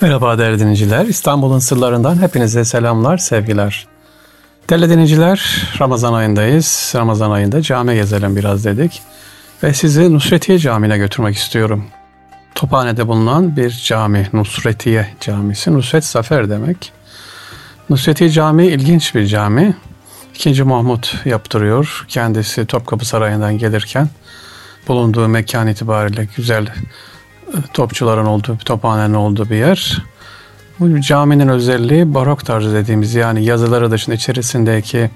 Merhaba değerli dinleyiciler. İstanbul'un sırlarından hepinize selamlar, sevgiler. Değerli dinleyiciler, Ramazan ayındayız. Ramazan ayında cami gezelim biraz dedik. Ve sizi Nusretiye Camii'ne götürmek istiyorum. Tophane'de bulunan bir cami, Nusretiye Camisi. Nusret Zafer demek. Nusretiye Camii ilginç bir cami. İkinci Mahmut yaptırıyor. Kendisi Topkapı Sarayı'ndan gelirken bulunduğu mekan itibariyle güzel topçuların olduğu, tophanenin olduğu bir yer. Bu caminin özelliği barok tarzı dediğimiz yani yazıları dışında içerisindeki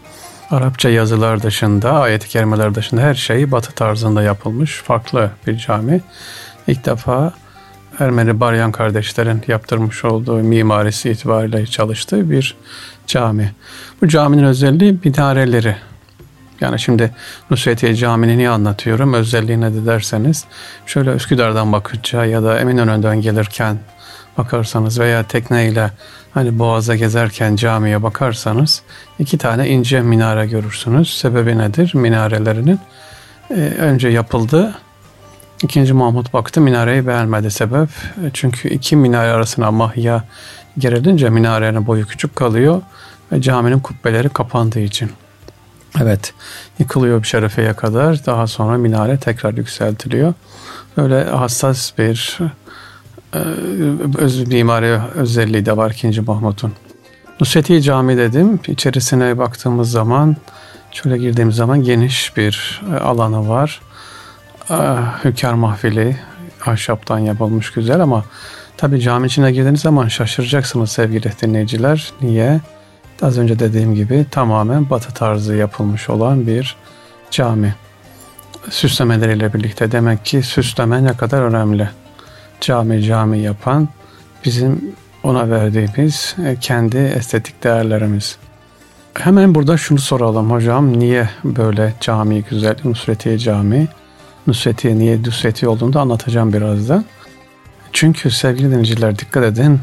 Arapça yazılar dışında, ayet-i kerimeler dışında her şey batı tarzında yapılmış farklı bir cami. İlk defa Ermeni Baryan kardeşlerin yaptırmış olduğu mimarisi itibariyle çalıştığı bir cami. Bu caminin özelliği minareleri. Yani şimdi Nusretiye Camii'ni niye anlatıyorum? Özelliği ne de derseniz şöyle Üsküdar'dan bakınca ya da Eminönü'nden gelirken bakarsanız veya tekneyle hani Boğaz'a gezerken camiye bakarsanız iki tane ince minare görürsünüz. Sebebi nedir? Minarelerinin e, önce yapıldı. İkinci Mahmut baktı minareyi beğenmedi sebep. E, çünkü iki minare arasına mahya gerilince minarenin boyu küçük kalıyor ve caminin kubbeleri kapandığı için. Evet yıkılıyor şerefeye kadar daha sonra minare tekrar yükseltiliyor. Böyle hassas bir e, öz mimari özelliği de var 2. Mahmut'un. Nusreti Cami dedim. İçerisine baktığımız zaman şöyle girdiğimiz zaman geniş bir e, alanı var. E, mahfili ahşaptan yapılmış güzel ama tabi cami içine girdiğiniz zaman şaşıracaksınız sevgili dinleyiciler. Niye? Az önce dediğim gibi tamamen batı tarzı yapılmış olan bir cami. Süslemeleriyle birlikte demek ki süsleme ne kadar önemli. Cami cami yapan bizim ona verdiğimiz e, kendi estetik değerlerimiz. Hemen burada şunu soralım hocam. Niye böyle cami güzel? Nusretiye Cami. Nusretiye niye Nusretiye olduğunu da anlatacağım birazdan. Çünkü sevgili dinleyiciler dikkat edin.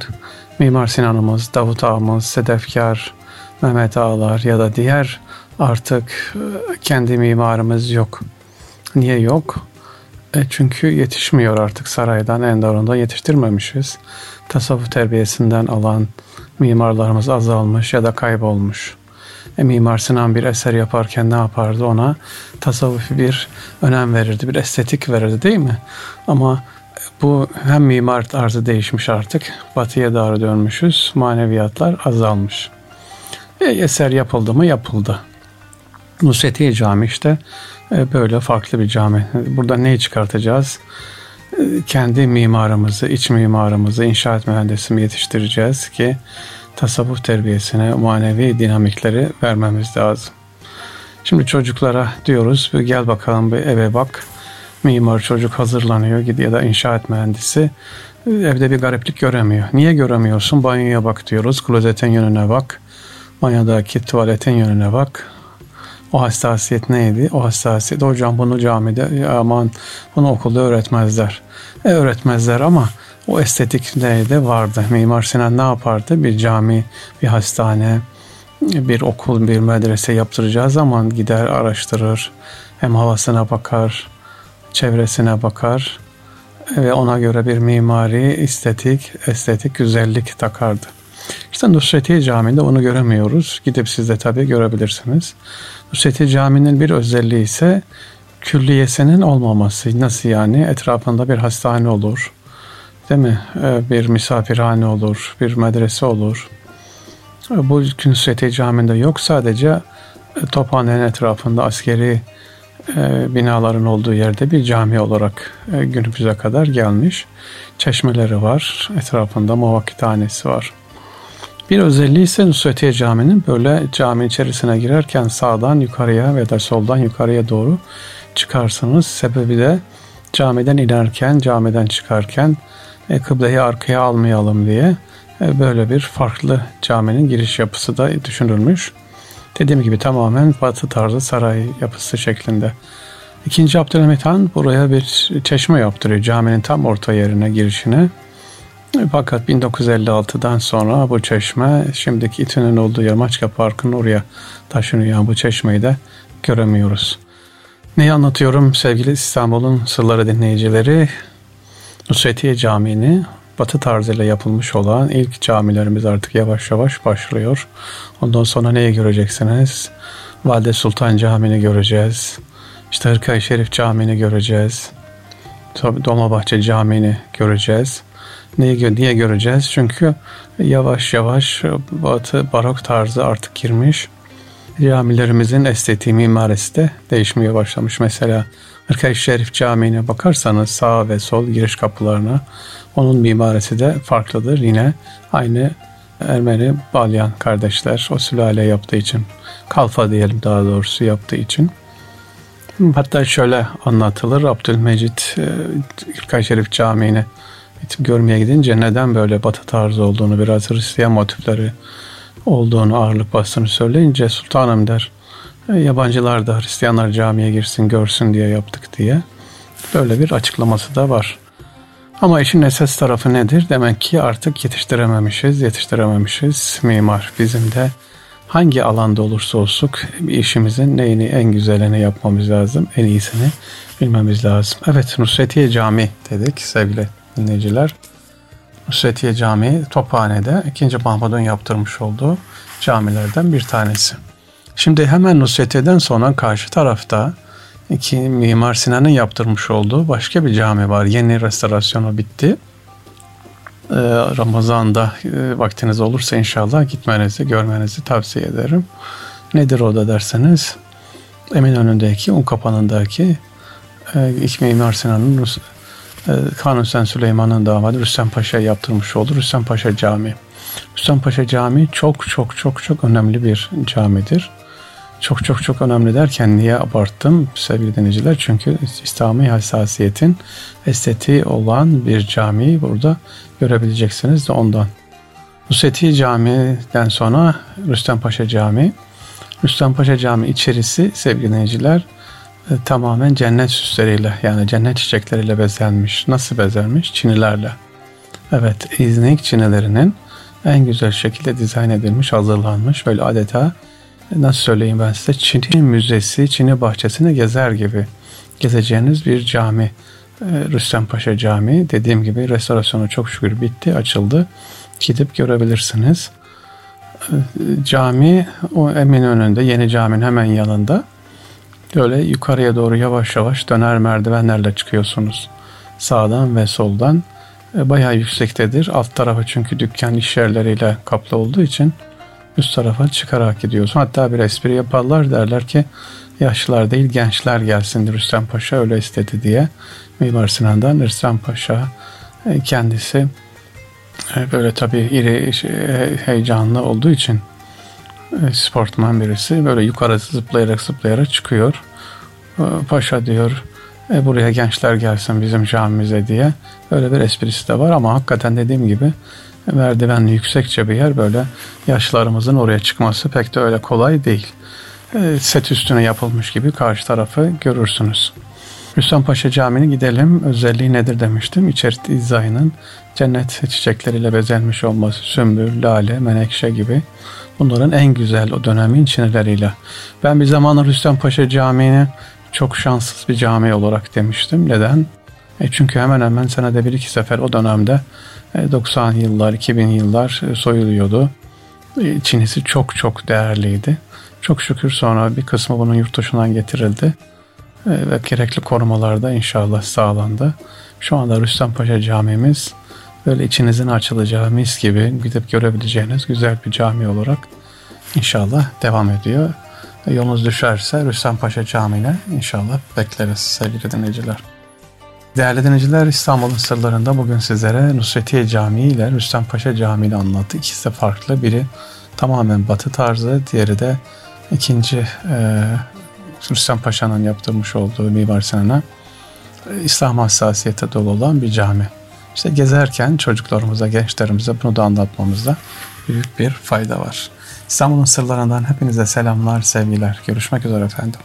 Mimar Sinan'ımız, Davut Ağamız, Sedefkar, Mehmet Ağlar ya da diğer artık e, kendi mimarımız yok. Niye yok? E çünkü yetişmiyor artık saraydan Enderun'da yetiştirmemişiz. Tasavvuf terbiyesinden alan mimarlarımız azalmış ya da kaybolmuş. E, Mimar Sinan bir eser yaparken ne yapardı ona? Tasavvufi bir önem verirdi, bir estetik verirdi değil mi? Ama bu hem mimar tarzı değişmiş artık, batıya doğru dönmüşüz, maneviyatlar azalmış. E, eser yapıldı mı yapıldı. Nusretiye Cami işte e, böyle farklı bir cami. Burada neyi çıkartacağız? E, kendi mimarımızı, iç mimarımızı, inşaat mühendisimi yetiştireceğiz ki tasavvuf terbiyesine manevi dinamikleri vermemiz lazım. Şimdi çocuklara diyoruz gel bakalım bir eve bak. Mimar çocuk hazırlanıyor gidiyor da inşaat mühendisi evde bir gariplik göremiyor. Niye göremiyorsun? Banyoya bak diyoruz. Klozetin yönüne bak. Banyodaki tuvaletin yönüne bak. O hassasiyet neydi? O hassasiyet hocam bunu camide aman bunu okulda öğretmezler. E öğretmezler ama o estetik neydi vardı. Mimar Sinan ne yapardı? Bir cami, bir hastane, bir okul, bir medrese yaptıracağı zaman gider araştırır. Hem havasına bakar, çevresine bakar ve ona göre bir mimari, estetik, estetik güzellik takardı. İşte Nusretiye Camii'nde onu göremiyoruz. Gidip siz de tabii görebilirsiniz. Nusretiye Camii'nin bir özelliği ise külliyesinin olmaması. Nasıl yani? Etrafında bir hastane olur. Değil mi? Ee, bir misafirhane olur, bir medrese olur. Bu Nusretiye Camii'nde yok. Sadece e, Tophane'nin etrafında askeri e, binaların olduğu yerde bir cami olarak e, günümüze kadar gelmiş. Çeşmeleri var, etrafında muvakithanesi var. Bir özelliği ise Nusretiye Camii'nin böyle cami içerisine girerken sağdan yukarıya ve da soldan yukarıya doğru çıkarsınız. Sebebi de camiden inerken, camiden çıkarken e, kıbleyi arkaya almayalım diye e, böyle bir farklı caminin giriş yapısı da düşünülmüş. Dediğim gibi tamamen batı tarzı saray yapısı şeklinde. İkinci Abdülhamit Han buraya bir çeşme yaptırıyor caminin tam orta yerine girişine. Fakat 1956'dan sonra bu çeşme şimdiki İTÜ'nün olduğu yer Maçka Parkı'nın oraya taşınıyor. Bu çeşmeyi de göremiyoruz. Neyi anlatıyorum sevgili İstanbul'un sırları dinleyicileri? Nusretiye Camii'ni Batı tarzıyla yapılmış olan ilk camilerimiz artık yavaş yavaş başlıyor. Ondan sonra neyi göreceksiniz? Valide Sultan Camii'ni göreceğiz. İşte Hırkay Şerif Camii'ni göreceğiz. Tabii Dolmabahçe Camii'ni göreceğiz. Neyi, niye göreceğiz? Çünkü yavaş yavaş Batı barok tarzı artık girmiş. Camilerimizin estetiği mimarisi de değişmeye başlamış. Mesela Hırkay Şerif Camii'ne bakarsanız sağ ve sol giriş kapılarına onun mimarisi de farklıdır. Yine aynı Ermeni Balyan kardeşler o sülale yaptığı için, kalfa diyelim daha doğrusu yaptığı için. Hatta şöyle anlatılır Abdülmecit İlkay Şerif Camii'ne görmeye gidince neden böyle batı tarzı olduğunu biraz Hristiyan motifleri olduğunu ağırlık bastığını söyleyince sultanım der yabancılar da Hristiyanlar camiye girsin görsün diye yaptık diye böyle bir açıklaması da var. Ama işin esas tarafı nedir? Demek ki artık yetiştirememişiz, yetiştirememişiz. Mimar bizim de hangi alanda olursa olsun bir işimizin neyini en güzelini yapmamız lazım, en iyisini bilmemiz lazım. Evet Nusretiye Cami dedik sevgili dinleyiciler. Nusretiye Camii Tophane'de 2. Mahmud'un yaptırmış olduğu camilerden bir tanesi. Şimdi hemen Nusretiye'den sonra karşı tarafta iki Mimar Sinan'ın yaptırmış olduğu başka bir cami var. Yeni restorasyonu bitti. Ee, Ramazan'da e, vaktiniz olursa inşallah gitmenizi, görmenizi tavsiye ederim. Nedir o da derseniz Eminönü'ndeki, Unkapanı'ndaki e, ilk Mimar Sinan'ın Kanuni Sen Süleyman'ın damadı Rüstem Paşa yaptırmış oldu. Rüstem Paşa Camii. Rüstem Paşa Camii çok çok çok çok önemli bir camidir. Çok çok çok önemli derken niye abarttım sevgili dinleyiciler? Çünkü İslami hassasiyetin estetiği olan bir camiyi burada görebileceksiniz de ondan. Nusreti Camii'den sonra Rüstem Paşa Camii. Rüstem Paşa Camii içerisi sevgili dinleyiciler e, tamamen cennet süsleriyle yani cennet çiçekleriyle bezenmiş. Nasıl bezenmiş? Çinilerle. Evet, İznik çinilerinin en güzel şekilde dizayn edilmiş, hazırlanmış. Böyle adeta nasıl söyleyeyim ben size Çin müzesi, Çin'i bahçesini gezer gibi gezeceğiniz bir cami. E, Rüstem Paşa Camii dediğim gibi restorasyonu çok şükür bitti, açıldı. Gidip görebilirsiniz. E, cami o Eminönü'nde yeni caminin hemen yanında. Böyle yukarıya doğru yavaş yavaş döner merdivenlerle çıkıyorsunuz. Sağdan ve soldan. E, bayağı yüksektedir. Alt tarafı çünkü dükkan iş yerleriyle kaplı olduğu için üst tarafa çıkarak gidiyorsun. Hatta bir espri yaparlar derler ki yaşlılar değil gençler gelsin Rüstem Paşa öyle istedi diye. Mimar Sinan'dan Rüstem Paşa e, kendisi e, böyle tabii iri heyecanlı olduğu için sportman birisi böyle yukarı zıplayarak zıplayarak çıkıyor. Paşa diyor e, buraya gençler gelsin bizim camimize diye. Öyle bir esprisi de var ama hakikaten dediğim gibi merdivenli yüksekçe bir yer böyle yaşlarımızın oraya çıkması pek de öyle kolay değil. E, set üstüne yapılmış gibi karşı tarafı görürsünüz. Rüstem Paşa Camii'ne gidelim. Özelliği nedir demiştim. İçerisi dizaynın cennet çiçekleriyle bezenmiş olması. Sümbül, lale, menekşe gibi. Bunların en güzel o dönemin çinileriyle. Ben bir zamanlar Rüstem Paşa Camii'ni çok şanssız bir cami olarak demiştim. Neden? E çünkü hemen hemen senede bir iki sefer o dönemde 90 e, yıllar, 2000 yıllar e, soyuluyordu. E, Çinisi çok çok değerliydi. Çok şükür sonra bir kısmı bunun yurt dışından getirildi. Ve gerekli korumalar da inşallah sağlandı. Şu anda Rüstem Paşa Camimiz böyle içinizin açılacağı mis gibi gidip görebileceğiniz güzel bir cami olarak inşallah devam ediyor. Yolunuz düşerse Rüstem Paşa Camii'ne inşallah bekleriz sevgili dinleyiciler. Değerli dinleyiciler İstanbul'un sırlarında bugün sizlere Nusretiye Camii ile Rüstem Paşa Camii'ni anlattı. İkisi de farklı. Biri tamamen batı tarzı, diğeri de ikinci e, Rüstem Paşa'nın yaptırmış olduğu Mimar Sinan'a e, İslam hassasiyete dolu olan bir cami. İşte gezerken çocuklarımıza, gençlerimize bunu da anlatmamızda büyük bir fayda var. İstanbul'un sırlarından hepinize selamlar, sevgiler. Görüşmek üzere efendim.